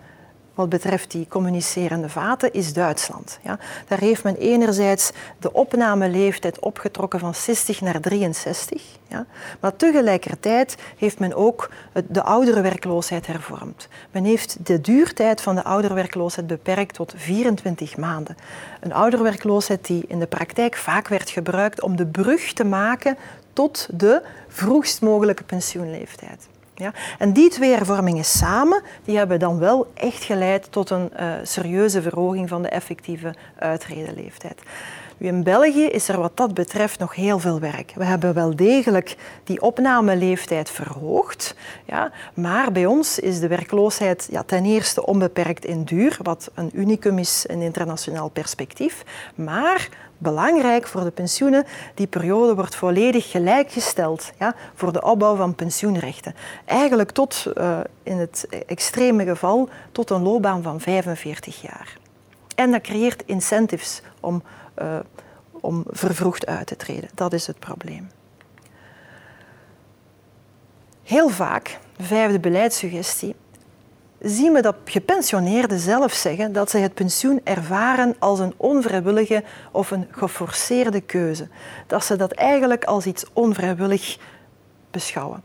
wat betreft die communicerende vaten is Duitsland. Ja. Daar heeft men enerzijds de opnameleeftijd opgetrokken van 60 naar 63. Ja. Maar tegelijkertijd heeft men ook de ouderenwerkloosheid hervormd. Men heeft de duurtijd van de ouderenwerkloosheid beperkt tot 24 maanden. Een ouderenwerkloosheid die in de praktijk vaak werd gebruikt om de brug te maken tot de vroegst mogelijke pensioenleeftijd. Ja? En die twee hervormingen samen die hebben dan wel echt geleid tot een uh, serieuze verhoging van de effectieve uitredenleeftijd. in België is er wat dat betreft nog heel veel werk. We hebben wel degelijk die opnameleeftijd verhoogd, ja, maar bij ons is de werkloosheid ja, ten eerste onbeperkt in duur, wat een unicum is in internationaal perspectief, maar belangrijk voor de pensioenen. Die periode wordt volledig gelijkgesteld ja, voor de opbouw van pensioenrechten. Eigenlijk tot, uh, in het extreme geval, tot een loopbaan van 45 jaar. En dat creëert incentives om, uh, om vervroegd uit te treden. Dat is het probleem. Heel vaak, vijfde beleidssuggestie, zien we dat gepensioneerden zelf zeggen dat ze het pensioen ervaren als een onvrijwillige of een geforceerde keuze. Dat ze dat eigenlijk als iets onvrijwillig beschouwen.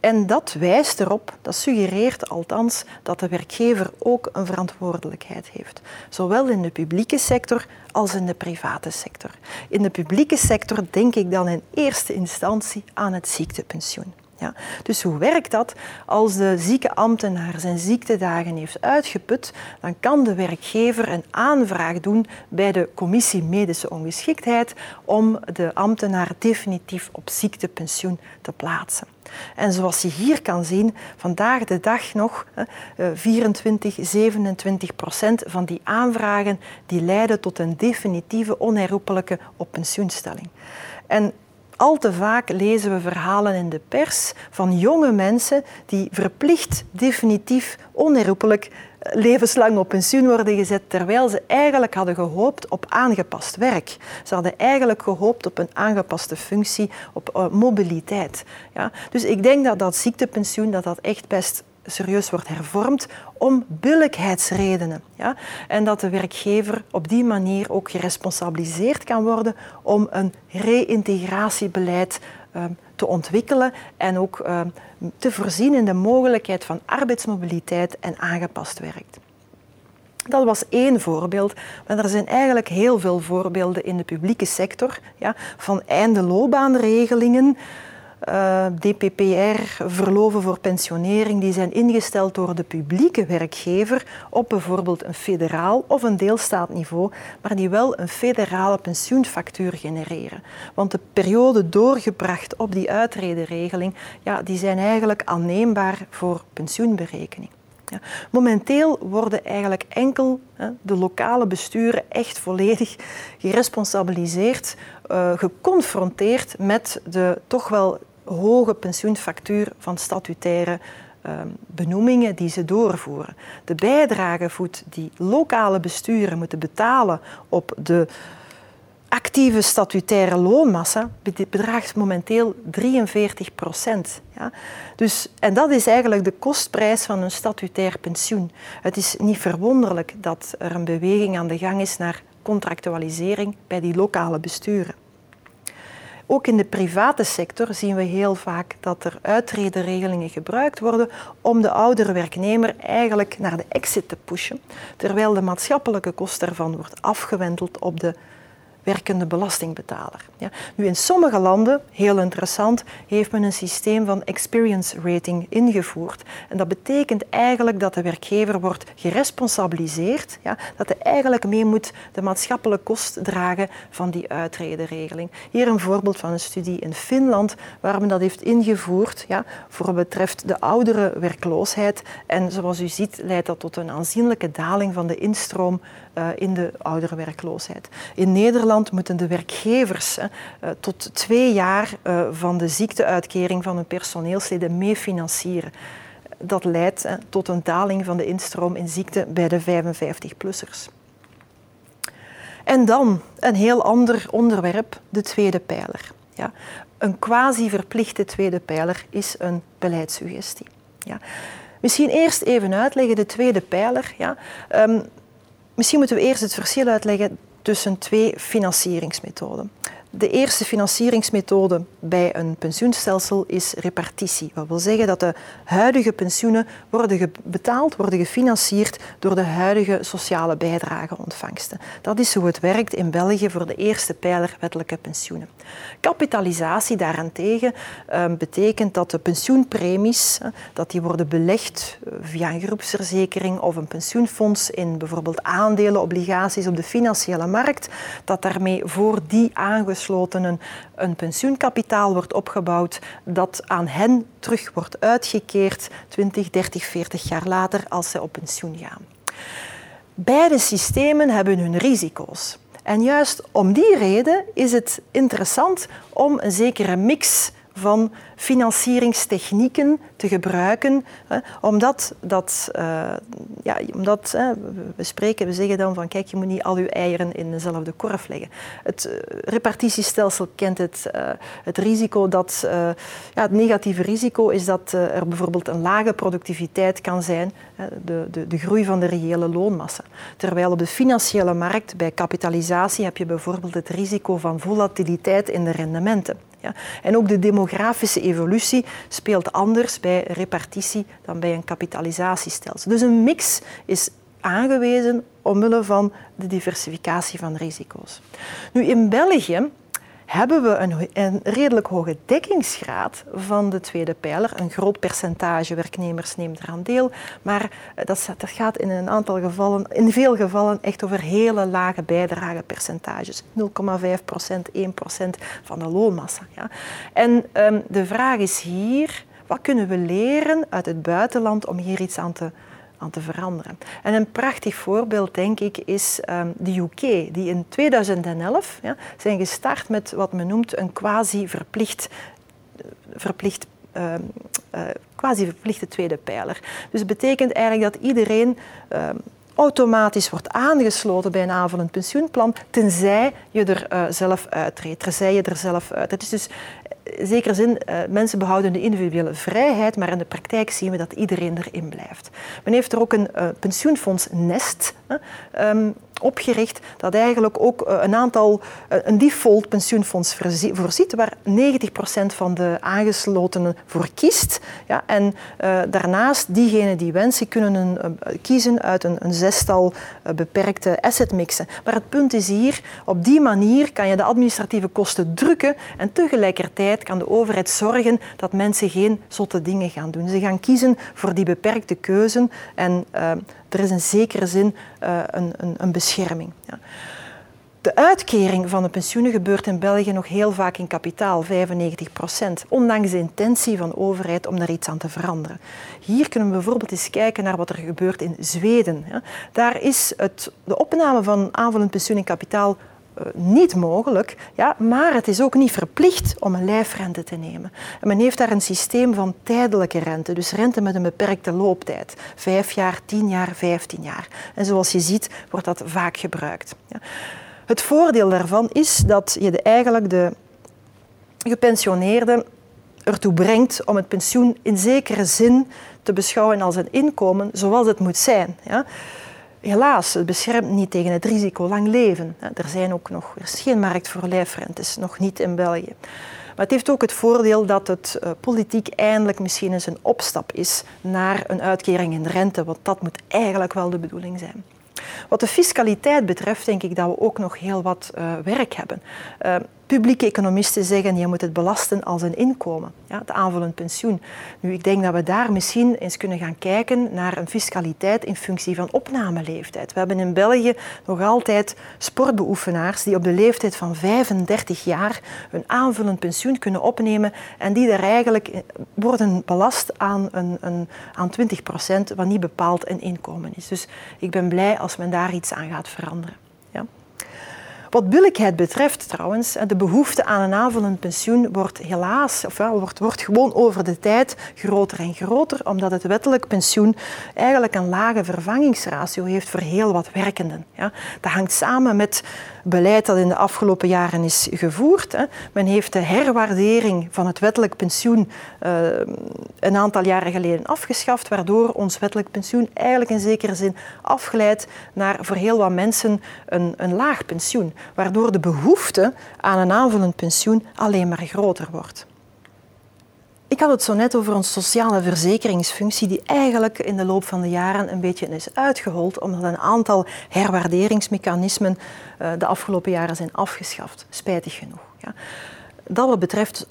En dat wijst erop, dat suggereert althans, dat de werkgever ook een verantwoordelijkheid heeft. Zowel in de publieke sector als in de private sector. In de publieke sector denk ik dan in eerste instantie aan het ziektepensioen. Ja. Dus hoe werkt dat? Als de zieke ambtenaar zijn ziektedagen heeft uitgeput, dan kan de werkgever een aanvraag doen bij de commissie medische ongeschiktheid om de ambtenaar definitief op ziektepensioen te plaatsen. En zoals je hier kan zien, vandaag de dag nog 24, 27 procent van die aanvragen die leiden tot een definitieve onherroepelijke op pensioenstelling. En Al te vaak lezen we verhalen in de pers van jonge mensen die verplicht, definitief, onherroepelijk levenslang op pensioen worden gezet, terwijl ze eigenlijk hadden gehoopt op aangepast werk. Ze hadden eigenlijk gehoopt op een aangepaste functie, op uh, mobiliteit. Ja? Dus ik denk dat dat ziektepensioen dat dat echt best serieus wordt hervormd om billijkheidsredenen. Ja? En dat de werkgever op die manier ook geresponsabiliseerd kan worden om een reïntegratiebeleid um, te ontwikkelen en ook uh, te voorzien in de mogelijkheid van arbeidsmobiliteit en aangepast werk. Dat was één voorbeeld, maar er zijn eigenlijk heel veel voorbeelden in de publieke sector ja, van einde loopbaanregelingen eh, DPPR, verloven voor pensionering, die zijn ingesteld door de publieke werkgever op bijvoorbeeld een federaal of een deelstaatniveau, maar die wel een federale pensioenfactuur genereren. Want de periode doorgebracht op die uitredenregeling, ja, die zijn eigenlijk aanneembaar voor pensioenberekening. Ja. Momenteel worden eigenlijk enkel hè, de lokale besturen echt volledig geresponsabiliseerd, uh, geconfronteerd met de toch wel hoge pensioenfactuur van statutaire ehm, benoemingen die ze doorvoeren. De bijdragevoet die lokale besturen moeten betalen op de actieve statutaire loonmassa bedraagt momenteel 43 procent. Ja? Dus, en dat is eigenlijk de kostprijs van een statutair pensioen. Het is niet verwonderlijk dat er een beweging aan de gang is naar contractualisering bij die lokale besturen. Ook in de private sector zien we heel vaak dat er uitredenregelingen gebruikt worden om de oudere werknemer eigenlijk naar de exit te pushen, terwijl de maatschappelijke kost daarvan wordt afgewendeld op de werkende belastingbetaler. Ja. Nu, in sommige landen, heel interessant, heeft men een systeem van experience rating ingevoerd. En dat betekent eigenlijk dat de werkgever wordt geresponsabiliseerd, ja, dat hij eigenlijk mee moet de maatschappelijke kost dragen van die uitredenregeling. Hier een voorbeeld van een studie in Finland waar men dat heeft ingevoerd ja, voor wat betreft de oudere werkloosheid. En zoals u ziet leidt dat tot een aanzienlijke daling van de instroom in de ouderwerkloosheid. In Nederland moeten de werkgevers uh, tot twee jaar uh, van de ziekteuitkering van hun personeelsleden mee financieren. Dat leidt tot een daling van de instroom in ziekte bij de 55-plussers. En dan een heel ander onderwerp, de tweede pijler. Ja. Een quasi-verplichte tweede pijler is een beleidssuggestie. Ja. Misschien eerst even uitleggen, de tweede pijler. Ja. Um, Misschien moeten we eerst het verschil uitleggen tussen twee financieringsmethoden. De eerste financieringsmethode bij een pensioenstelsel is repartitie. Dat wil zeggen dat de huidige pensioenen worden betaald, worden gefinancierd door de huidige sociale bijdrageontvangsten. Dat is hoe het werkt in België voor de eerste pijler wettelijke pensioenen. Kapitalisatie daarentegen uh, betekent dat de pensioenpremies dat die worden belegd uh, via een groepsverzekering of een pensioenfonds in bijvoorbeeld aandelen, obligaties op de financiële markt, dat daarmee voor die aangesloten een, een pensioenkapitaal wordt opgebouwd dat aan hen terug wordt uitgekeerd 20, 30, 40 jaar later als ze op pensioen gaan. Beide systemen hebben hun risico's. En juist om die reden is het interessant om een zekere mix van financieringstechnieken te gebruiken, hè, omdat dat, uh, ja, omdat hè, we spreken, we zeggen dan van kijk, je moet niet al je eieren in dezelfde korf leggen. Het uh, repartitiestelsel kent het, uh, het risico dat, ja, het negatieve risico is dat er bijvoorbeeld een lage productiviteit kan zijn, de, de, de groei van de reële loonmassa. Terwijl op de financiële markt, bij kapitalisatie, heb je bijvoorbeeld het risico van volatiliteit in de rendementen. Ja. En ook de demografische evolutie speelt anders bij repartitie dan bij een kapitalisatiestelsel. Dus een mix is aangewezen omwille van de diversificatie van risico's. Nu, in België hebben we een, een, redelijk hoge dekkingsgraad van de tweede pijler. Een groot percentage werknemers neemt eraan deel, maar eh, dat, dat gaat in een aantal gevallen, in veel gevallen echt over hele lage bijdragepercentages. 0,5 procent, 1 procent van de loonmassa. Ja. En um, de vraag is hier, wat kunnen we leren uit het buitenland om hier iets aan te aan te veranderen. En een prachtig voorbeeld, denk ik, is ehm, de UK, die in 2011 ja, zijn gestart met wat men noemt een quasi-verplicht verplicht uh, uh, quasi verplichte tweede pijler. Dus het betekent eigenlijk dat iedereen uh, automatisch wordt aangesloten bij een aanvullend pensioenplan, tenzij je er uh, zelf uittreedt, tenzij je er zelf uit. Het is dus zekere zin, uh, mensen behouden de individuele vrijheid, maar in de praktijk zien we dat iedereen erin blijft. Men heeft er ook een uh, pensioenfonds Nest um, opgericht dat eigenlijk ook uh, een aantal, een default pensioenfonds voorziet, waar 90% van de aangeslotenen voor kiest. Ja, en daarnaast, diegenen die wensen, kunnen een, kiezen uit een, een zestal beperkte assetmixen. Maar het punt is hier, op die manier kan je de administratieve kosten drukken en tegelijkertijd kan de overheid zorgen dat mensen geen zotte dingen gaan doen. Ze gaan kiezen voor die beperkte keuzen en uh, er is in zekere zin uh, een, een, een, bescherming. Ja. De uitkering van de pensioenen gebeurt in België nog heel vaak in kapitaal, 95 procent, ondanks de intentie van de overheid om daar iets aan te veranderen. Hier kunnen we bijvoorbeeld eens kijken naar wat er gebeurt in Zweden. Daar is het, de opname van aanvullend pensioen in kapitaal eh, niet mogelijk, ja, maar het is ook niet verplicht om een lijfrente te nemen. En men heeft daar een systeem van tijdelijke rente, dus rente met een beperkte looptijd. Vijf jaar, tien jaar, vijftien jaar. En zoals je ziet wordt dat vaak gebruikt. Ja. Het voordeel daarvan is dat je de, eigenlijk de gepensioneerde ertoe brengt om het pensioen in zekere zin te beschouwen als een inkomen zoals het moet zijn. Ja helaas, het beschermt niet tegen het risico lang leven. Er, zijn ook nog, geen markt voor lijfrentes, nog niet in België. Maar het heeft ook het voordeel dat het uh, politiek eindelijk misschien eens een opstap is naar een uitkering in rente, want dat moet eigenlijk wel de bedoeling zijn. Wat de fiscaliteit betreft, denk ik dat we ook nog heel wat uh, werk hebben. Uh, publieke economisten zeggen je moet het belasten als een inkomen, ja, het aanvullend pensioen. Nu, ik denk dat we daar misschien eens kunnen gaan kijken naar een fiscaliteit in functie van opnameleeftijd. We hebben in België nog altijd sportbeoefenaars die op de leeftijd van 35 jaar een aanvullend pensioen kunnen opnemen en die er eigenlijk eh, worden belast aan, een, een, aan 20 procent, wat niet bepaald een inkomen is. Dus ik ben blij als men daar iets aan gaat veranderen. Wat billijkheid betreft trouwens, de behoefte aan een aanvullend pensioen wordt helaas, of ja, wordt, wordt gewoon over de tijd groter en groter, omdat het wettelijk pensioen eigenlijk een lage vervangingsratio heeft voor heel wat werkenden. Ja. Dat hangt samen met beleid dat in de afgelopen jaren is gevoerd. Hè. Men heeft de herwaardering van het wettelijk pensioen uh, een aantal jaren geleden afgeschaft, waardoor ons wettelijk pensioen eigenlijk in zekere zin afgeleid naar voor heel wat mensen een, een laag pensioen, waardoor de behoefte aan een aanvullend pensioen alleen maar groter wordt. Ik had het zo net over een sociale verzekeringsfunctie die eigenlijk in de loop van de jaren een beetje is uitgehold omdat een aantal herwaarderingsmechanismen uh, de afgelopen jaren zijn afgeschaft, spijtig genoeg. Ja. Dat wat betreft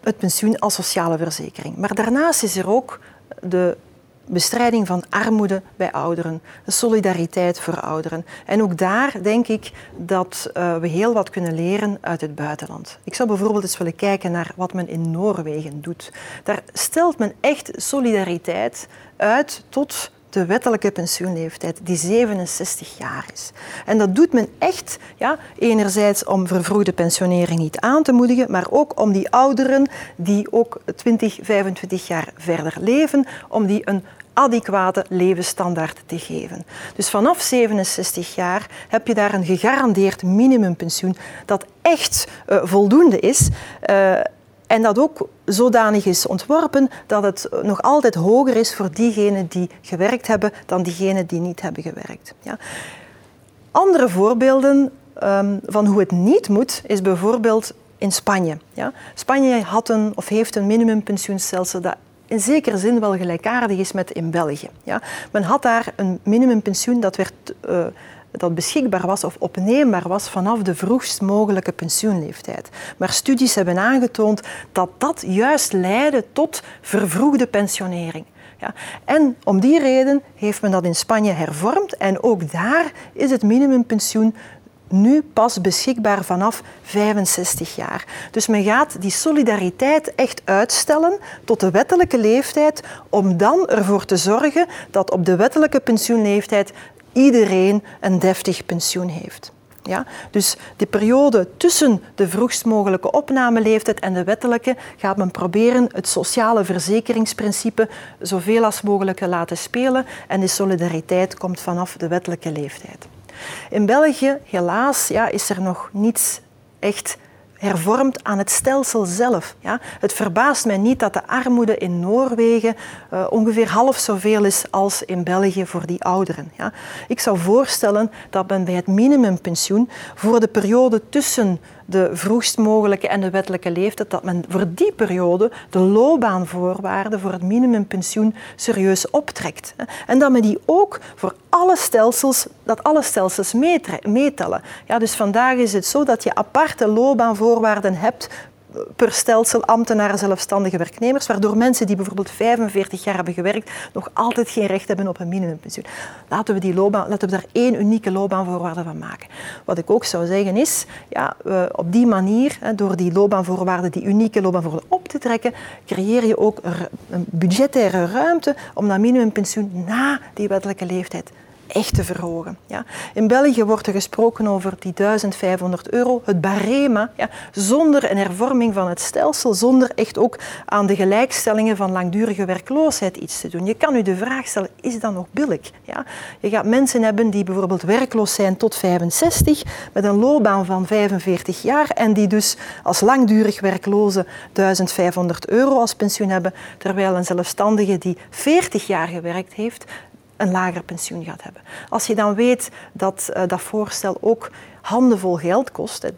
het pensioen als sociale verzekering. Maar daarnaast is er ook de bestrijding van armoede bij ouderen, de solidariteit voor ouderen. En ook daar denk ik dat uh, we heel wat kunnen leren uit het buitenland. Ik zou bijvoorbeeld eens willen kijken naar wat men in Noorwegen doet. Daar stelt men echt solidariteit uit tot de wettelijke pensioenleeftijd, die 67 jaar is. En dat doet men echt, ja, enerzijds om vervroegde pensionering niet aan te moedigen, maar ook om die ouderen die ook 20, 25 jaar verder leven, om die een adequate levensstandaard te geven. Dus vanaf 67 jaar heb je daar een gegarandeerd minimumpensioen dat echt uh, voldoende is. Uh, en dat ook zodanig is ontworpen dat het nog altijd hoger is voor diegenen die gewerkt hebben dan diegenen die niet hebben gewerkt. Ja. Andere voorbeelden um, van hoe het niet moet, is bijvoorbeeld in Spanje. Ja. Spanje had een, of heeft een minimumpensioenstelsel dat in zekere zin wel gelijkaardig is met in België. Ja. Men had daar een minimumpensioen dat werd uh, dat beschikbaar was of opneembaar was vanaf de vroegst mogelijke pensioenleeftijd. Maar studies hebben aangetoond dat dat juist leidde tot vervroegde pensionering. Ja. En om die reden heeft men dat in Spanje hervormd en ook daar is het minimumpensioen nu pas beschikbaar vanaf 65 jaar. Dus men gaat die solidariteit echt uitstellen tot de wettelijke leeftijd, om dan ervoor te zorgen dat op de wettelijke pensioenleeftijd iedereen een deftig pensioen heeft. Ja? Dus de periode tussen de vroegst mogelijke opnameleeftijd en de wettelijke gaat men proberen het sociale verzekeringsprincipe zoveel als mogelijk te laten spelen en de solidariteit komt vanaf de wettelijke leeftijd. In België, helaas, ja, is er nog niets echt hervormd aan het stelsel zelf. Ja. Het verbaast mij niet dat de armoede in Noorwegen uh, ongeveer half zoveel is als in België voor die ouderen. Ja. Ik zou voorstellen dat men bij het minimumpensioen voor de periode tussen de vroegst mogelijke en de wettelijke leeftijd, dat men voor die periode de loopbaanvoorwaarden voor het minimumpensioen serieus optrekt. En dat men die ook voor alle stelsels, dat alle stelsels meetellen. Ja, dus vandaag is het zo dat je aparte loopbaanvoorwaarden hebt per stelsel ambtenaren, zelfstandige werknemers, waardoor mensen die bijvoorbeeld 45 jaar hebben gewerkt nog altijd geen recht hebben op een minimumpensioen. Laten we, die loopbaan, laten we daar één unieke loopbaanvoorwaarde van maken. Wat ik ook zou zeggen is, ja, op die manier, door die loopbaanvoorwaarden, die unieke loopbaanvoorwaarden op te trekken, creëer je ook een budgettaire ruimte om dat minimumpensioen na die wettelijke leeftijd echt te verhogen. Ja. In België wordt er gesproken over die 1500 euro, het barema, ja, zonder een hervorming van het stelsel, zonder echt ook aan de gelijkstellingen van langdurige werkloosheid iets te doen. Je kan u de vraag stellen, is dat nog billig? Ja. Je gaat mensen hebben die bijvoorbeeld werkloos zijn tot 65, met een loopbaan van 45 jaar en die dus als langdurig werkloze 1500 euro als pensioen hebben, terwijl een zelfstandige die 40 jaar gewerkt heeft, een lager pensioen gaat hebben. Als je dan weet dat uh, dat voorstel ook handenvol geld kost, 3,2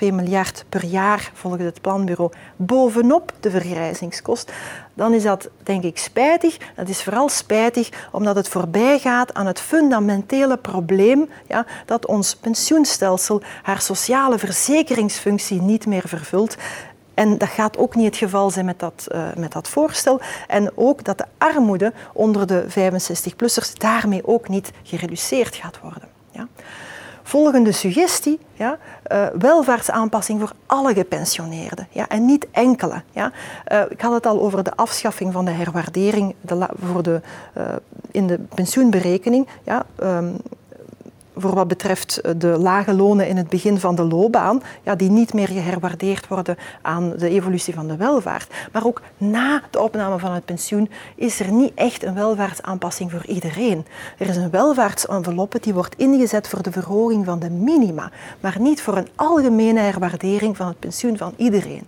miljard per jaar volgens het planbureau, bovenop de vergrijzingskost, dan is dat denk ik spijtig. Dat is vooral spijtig omdat het voorbij gaat aan het fundamentele probleem ja, dat ons pensioenstelsel haar sociale verzekeringsfunctie niet meer vervult. En dat gaat ook niet het geval zijn met dat, uh, met dat voorstel. En ook dat de armoede onder de 65-plussers daarmee ook niet gereduceerd gaat worden. Ja. Volgende suggestie, ja, uh, welvaartsaanpassing voor alle gepensioneerden ja, en niet enkele. Ja. Uh, ik had het al over de afschaffing van de herwaardering de voor de, in de pensioenberekening. Ja, um, voor wat betreft eh, de lage lonen in het begin van de loopbaan, ja, die niet meer geherwaardeerd worden aan de evolutie van de welvaart. Maar ook na de opname van het pensioen is er niet echt een welvaartsaanpassing voor iedereen. Er is een welvaartsenveloppe die wordt ingezet voor de verhoging van de minima, maar niet voor een algemene herwaardering van het pensioen van iedereen.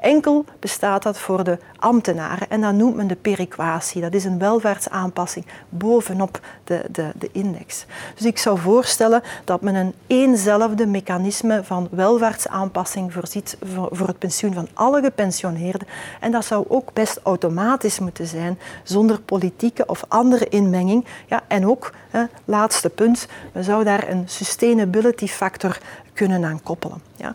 Enkel bestaat dat voor de ambtenaren en dat noemt men de perequatie. Dat is een welvaartsaanpassing bovenop de, de, de index. Dus ik zou voorstellen dat men een éénzelfde mechanisme van welvaartsaanpassing voorziet voor het pensioen van alle gepensioneerden. En dat zou ook best automatisch moeten zijn, zonder politieke of andere inmenging. Ja, en ook, hè, laatste punt, men zou daar een sustainability factor kunnen aan koppelen. Ja.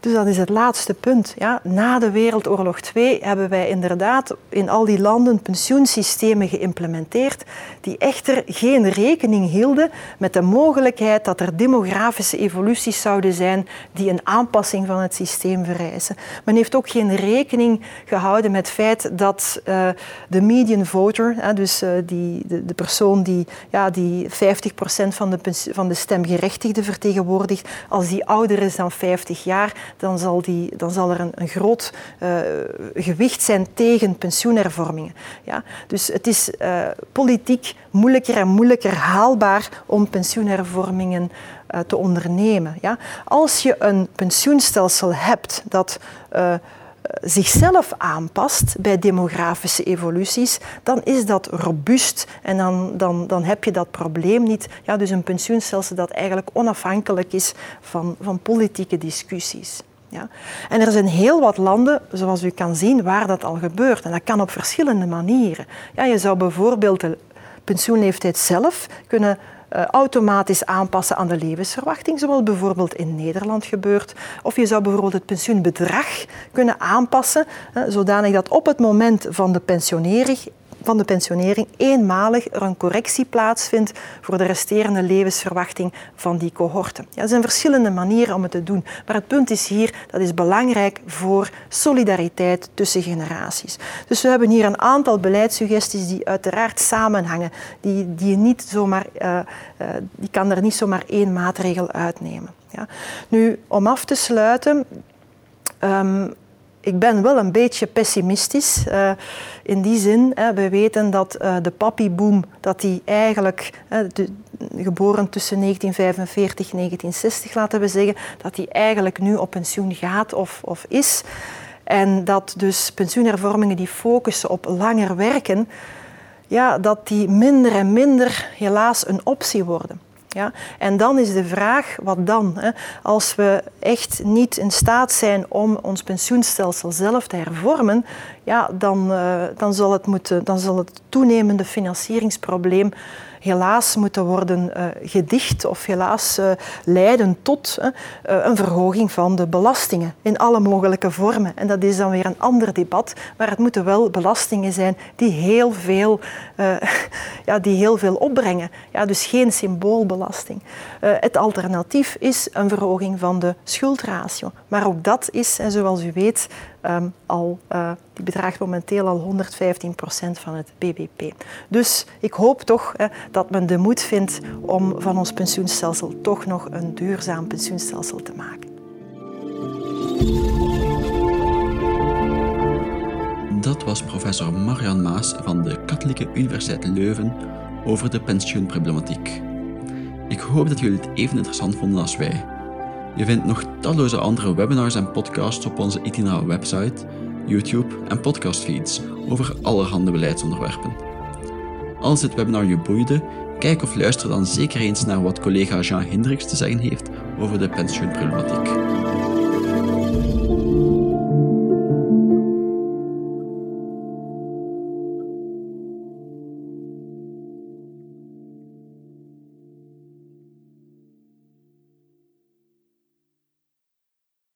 Dus dat is het laatste punt. Ja. Na de Wereldoorlog II hebben wij inderdaad in al die landen pensioensystemen geïmplementeerd die echter geen rekening hielden met de mogelijkheid dat er demografische evoluties zouden zijn die een aanpassing van het systeem vereisen. Men heeft ook geen rekening gehouden met het feit dat uh, de median voter, dus uh, die, de, de, persoon die, ja, die 50% van de, van de stemgerechtigden vertegenwoordigt, als die ouder is dan 50 jaar, dan zal, die, dan zal er een, een groot uh, gewicht zijn tegen pensioenhervormingen. Ja? Dus het is uh, politiek moeilijker en moeilijker haalbaar om pensioenhervormingen uh, te ondernemen. Ja? Als je een pensioenstelsel hebt dat zichzelf aanpast bij demografische evoluties, dan is dat robuust en dan, dan, dan heb je dat probleem niet. Ja, dus een pensioenstelsel dat eigenlijk onafhankelijk is van, van politieke discussies. Ja. En er zijn heel wat landen, zoals u kan zien, waar dat al gebeurt. En dat kan op verschillende manieren. Ja, je zou bijvoorbeeld de pensioenleeftijd zelf kunnen automatisch aanpassen aan de levensverwachting, zoals bijvoorbeeld in Nederland gebeurt. Of je zou bijvoorbeeld het pensioenbedrag kunnen aanpassen, zodanig dat op het moment van de pensionering van de pensionering eenmalig er een correctie plaatsvindt voor de resterende levensverwachting van die cohorten. Ja, er zijn verschillende manieren om het te doen, maar het punt is hier dat is belangrijk voor solidariteit tussen generaties. Dus we hebben hier een aantal beleidssuggesties die uiteraard samenhangen, die, die je niet zomaar, uh, uh, die kan er niet zomaar één maatregel uitnemen. Ja. Nu, om af te sluiten. Um, ik ben wel een beetje pessimistisch. Uh, in die zin, hè, we weten dat uh, de papiboom, dat die eigenlijk, de, geboren tussen 1945 en 1960 laten we zeggen, dat die eigenlijk nu op pensioen gaat of, of is. En dat dus pensioenhervormingen die focussen op langer werken, ja, dat die minder en minder helaas een optie worden. Ja? En dan is de vraag, wat dan? Hè? Als we echt niet in staat zijn om ons pensioenstelsel zelf te hervormen, ja, dan, uh, dan, zal het moeten, dan zal het toenemende financieringsprobleem helaas moeten worden uh, gedicht of helaas uh, leiden tot uh, een verhoging van de belastingen in alle mogelijke vormen. En dat is dan weer een ander debat, maar het moeten wel belastingen zijn die heel veel, ja, die heel veel opbrengen. Ja, dus geen symboolbelasting. het alternatief is een verhoging van de schuldratio. Maar ook dat is, en zoals u weet, um, al, uh, die bedraagt momenteel al 115 procent van het bbp. Dus ik hoop toch dat men de moed vindt om van ons pensioenstelsel toch nog een duurzaam pensioenstelsel te maken. Dat was professor Marian Maas van de Katholieke Universiteit Leuven over de pensioenproblematiek. Ik hoop dat jullie het even interessant vonden als wij. Je vindt nog talloze andere webinars en podcasts op onze Itinera website, YouTube en podcastfeeds over allerhande beleidsonderwerpen. Als dit webinar je boeide, kijk of luister dan zeker eens naar wat collega Jean Hendricks te zeggen heeft over de pensioenproblematiek.